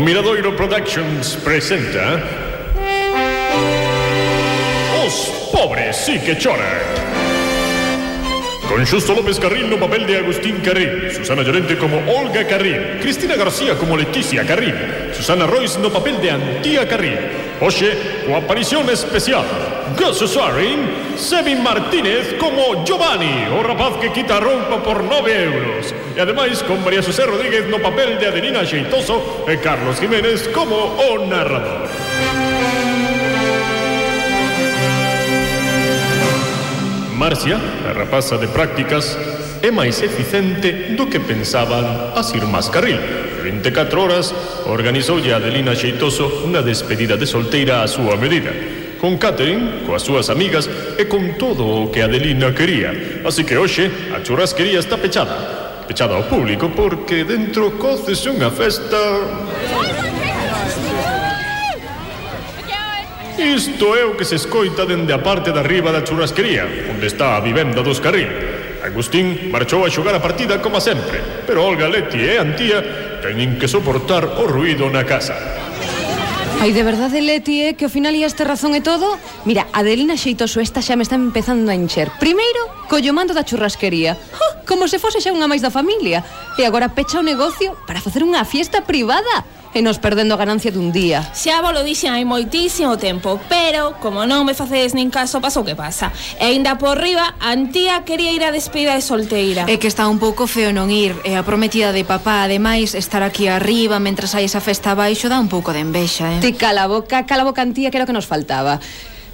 Miradoiro Productions presenta Os pobres sí que choran Con Justo López Carril no papel de Agustín Carril, Susana Llorente como Olga Carril, Cristina García como Leticia Carril, Susana Royce no papel de Antía Carril. Oye, coaparición especial. Gus Sarin, Sebi Martínez como Giovanni, o rapaz que quita rompa por 9 euros. Y además con María José Rodríguez no papel de Adelina Xeitoso e Carlos Jiménez como o narrador. Marcia, a rapaza de prácticas, é máis eficiente do que pensaban as irmás Carril. 24 horas organizoulle a Adelina Xeitoso unha despedida de solteira a súa medida con catering, coas súas amigas e con todo o que Adelina quería. Así que hoxe a churrasquería está pechada. Pechada ao público porque dentro coces unha festa... Isto é o que se escoita dende a parte de arriba da churrasquería, onde está a vivenda dos Carril. Agustín marchou a xogar a partida como sempre, pero Olga Leti e Antía teñen que soportar o ruido na casa. Ai, de verdade, Leti, eh, que ao final ias ter razón e todo? Mira, Adelina Xeitoso esta xa me está empezando a encher. Primeiro, collo mando da churrasquería. ¡Oh! Como se fose xa unha máis da familia. E agora pecha o negocio para facer unha fiesta privada e nos perdendo a ganancia dun día. Xa vos lo dixen hai moitísimo tempo, pero como non me facedes nin caso, pasa o que pasa. E ainda por riba, Antía quería ir a despedida de solteira. É que está un pouco feo non ir, e a prometida de papá, ademais, estar aquí arriba mentras hai esa festa abaixo dá un pouco de envexa, eh? Ti cala boca, cala boca Antía, que era o que nos faltaba.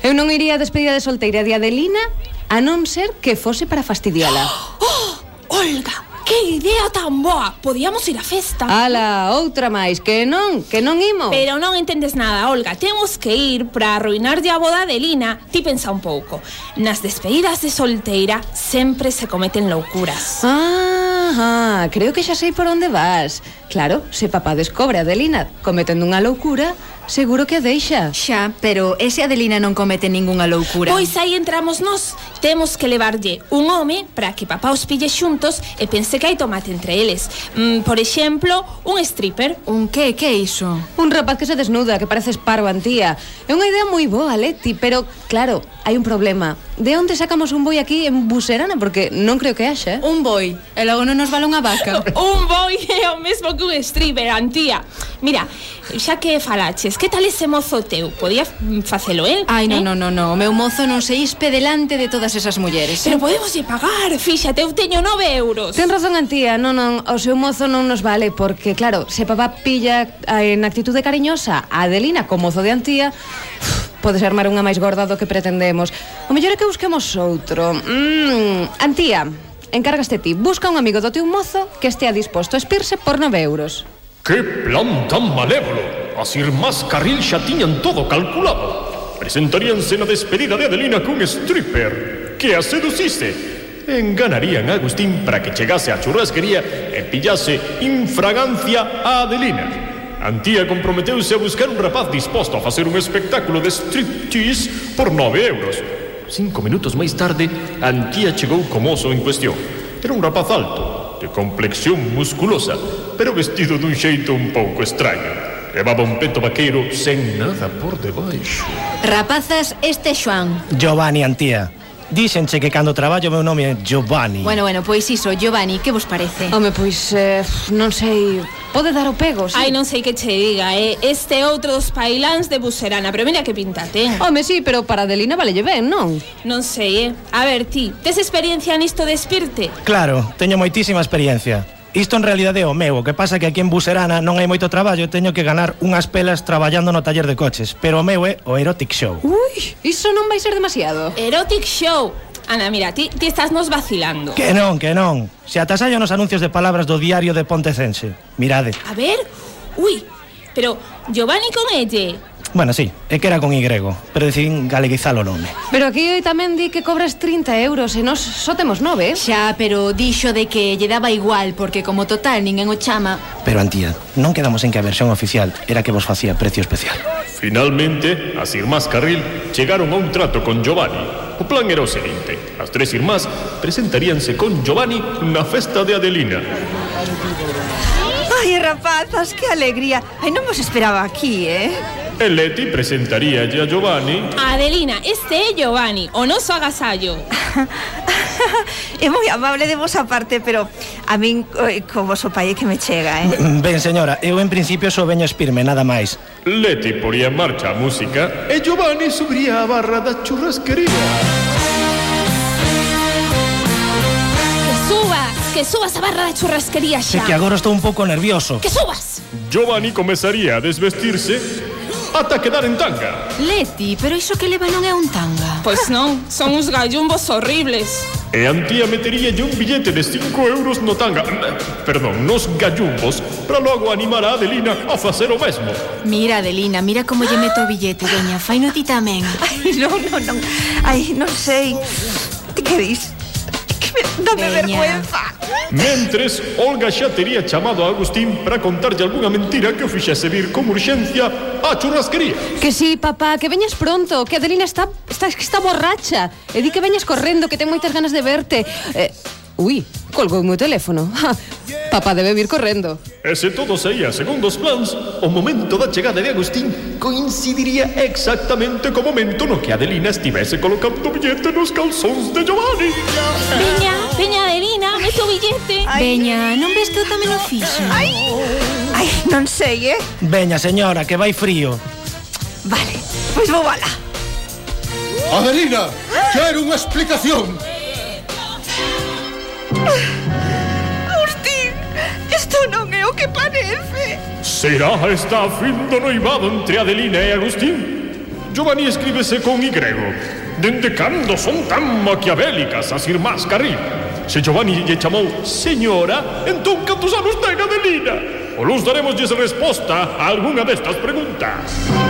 Eu non iría a despedida de solteira de Adelina a non ser que fose para fastidiala. Oh, oh, Olga, Que idea tan boa! Podíamos ir á festa. Ala, outra máis, que non, que non imos. Pero non entendes nada, Olga. Temos que ir para arruinarlle a boda de Lina. Ti pensa un pouco. Nas despedidas de solteira sempre se cometen loucuras. Ah, creo que xa sei por onde vas. Claro, se papá descobre a Delina cometendo unha loucura, Seguro que a deixa. Xa, pero ese Adelina non comete ningunha loucura. Pois aí entramos nós. Temos que levarlle un home para que papá os pille xuntos e pense que hai tomate entre eles. Mm, por exemplo, un stripper. Un que? Que iso? Un rapaz que se desnuda, que parece paro antía. É unha idea moi boa, Leti, pero claro, hai un problema. De onde sacamos un boi aquí en Buserana? Porque non creo que haxa. Eh? Un boi, e logo non nos vale unha vaca. un boi é o mesmo que un stripper, antía. Mira, xa que falaches que tal ese mozo teu? Podía facelo el? Ai, non, eh? non, non, no. o meu mozo non se ispe delante de todas esas mulleres. Pero ¿eh? podemos lle pagar, fíxate, eu teño 9 euros. Ten razón, Antía, non, non, o seu mozo non nos vale, porque, claro, se papá pilla eh, en actitude cariñosa a Adelina co mozo de Antía, podes armar unha máis gorda do que pretendemos. O mellor é que busquemos outro. Mm, Antía, encárgaste ti. Busca un amigo do teu mozo que estea disposto a espirse por 9 euros. Que plan tan malévolo! As irmás Carril xa tiñan todo calculado. Presentaríanse na despedida de Adelina cun stripper que a seducise. Enganarían a Agustín para que chegase á churrasquería e pillase infragancia a Adelina. Antía comprometeuse a buscar un rapaz disposto a facer un espectáculo de striptease por 9 euros. Cinco minutos máis tarde, Antía chegou co mozo en cuestión. Era un rapaz alto, de complexión musculosa, pero vestido dun xeito un pouco extraño. Levaba un peto vaqueiro sen nada por debaixo. Rapazas, este é Xoan. Giovanni Antía. Díxenche que cando traballo o meu nome é Giovanni. Bueno, bueno, pois iso, Giovanni, que vos parece? Home, pois, eh, non sei, pode dar o pego, sí? Ai, non sei que che diga, eh? este é outro dos pailáns de Buserana, pero mira que pinta ten. Home, sí, pero para Adelina valelle ben, non? Non sei, eh? A ver, ti, tes experiencia nisto de espirte? Claro, teño moitísima experiencia. Isto en realidade é o meu, o que pasa é que aquí en Buserana non hai moito traballo e teño que ganar unhas pelas traballando no taller de coches, pero o meu é o Erotic Show. Ui, iso non vai ser demasiado. Erotic Show, Ana, mira, ti, ti estás nos vacilando. Que non, que non. Se atasallo nos anuncios de palabras do diario de Pontecense. Mirade. A ver, ui, pero Giovanni con elle, Bueno, sí, é que era con Y, pero decidín galeguizar o nome. Pero aquí tamén di que cobras 30 euros e nos só temos 9. Eh? Xa, pero dixo de que lle daba igual, porque como total ninguén o chama. Pero, Antía, non quedamos en que a versión oficial era que vos facía precio especial. Finalmente, as irmás Carril chegaron a un trato con Giovanni. O plan era o seguinte. As tres irmás presentaríanse con Giovanni na festa de Adelina. Ai, rapazas, que alegría. Ai, non vos esperaba aquí, eh? El Leti presentaría a Giovanni. Adelina, este é Giovanni, o noso agasallo. é moi amable de vosa parte, pero a min eh, co voso pai que me chega, eh? Mm, ben, señora, eu en principio só veño a espirme, nada máis. Leti poría en marcha a música e Giovanni subiría a barra da churrasquería. Que subas, que subas a barra da churrasquería xa. Que agora estou un pouco nervioso. Que subas. Giovanni comezaría a desvestirse ata quedar en tanga. Leti, pero iso que leva non é un tanga. Pois non, son uns gallumbos horribles. E Antía meteríalle un billete de 5 euros no tanga Perdón, nos gallumbos Para logo animar a Adelina a facer o mesmo Mira, Adelina, mira como lle meto o billete, veña, fai no ti tamén. Ai, non, non, non. Ai, non sei. Ti que dis? Que me dame Veña. vergüenza. Mentres, Olga xa tería chamado a Agustín para contarlle algunha mentira que o fixese vir como urxencia á churrasquería. Que sí, papá, que veñas pronto, que Adelina está, está, está borracha. E di que veñas correndo, que ten moitas ganas de verte. Eh, Ui, colgou o meu teléfono. Papá debe vir correndo. E se todo saía segundo os plans, o momento da chegada de Agustín coincidiría exactamente co momento no que Adelina estivese colocando o billete nos calzóns de Giovanni. Veña, veña Adelina, mete o billete. Veña, non ves que eu tamén o fixo? Ai, non sei, eh? Veña, señora, que vai frío. Vale, pois vou bala. Adelina, quero unha explicación. Agustín, isto non é o que parece. Será esta a fin do noivado entre Adelina e Agustín? Giovanni escríbese con Y. Dende cando son tan maquiavélicas as irmás Carril? Se Giovanni lle chamou señora, entón cantos anos ten Adelina? O luz daremos resposta a algunha destas preguntas.